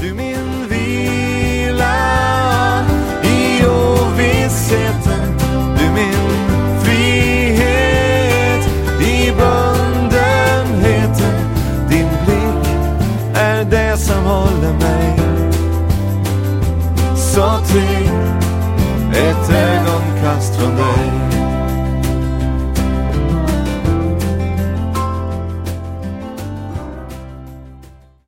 du min vila i ovissheten, du min frihet i bundenheten. Din blick är det som håller mig så trygg. Ett ögonkast från dig.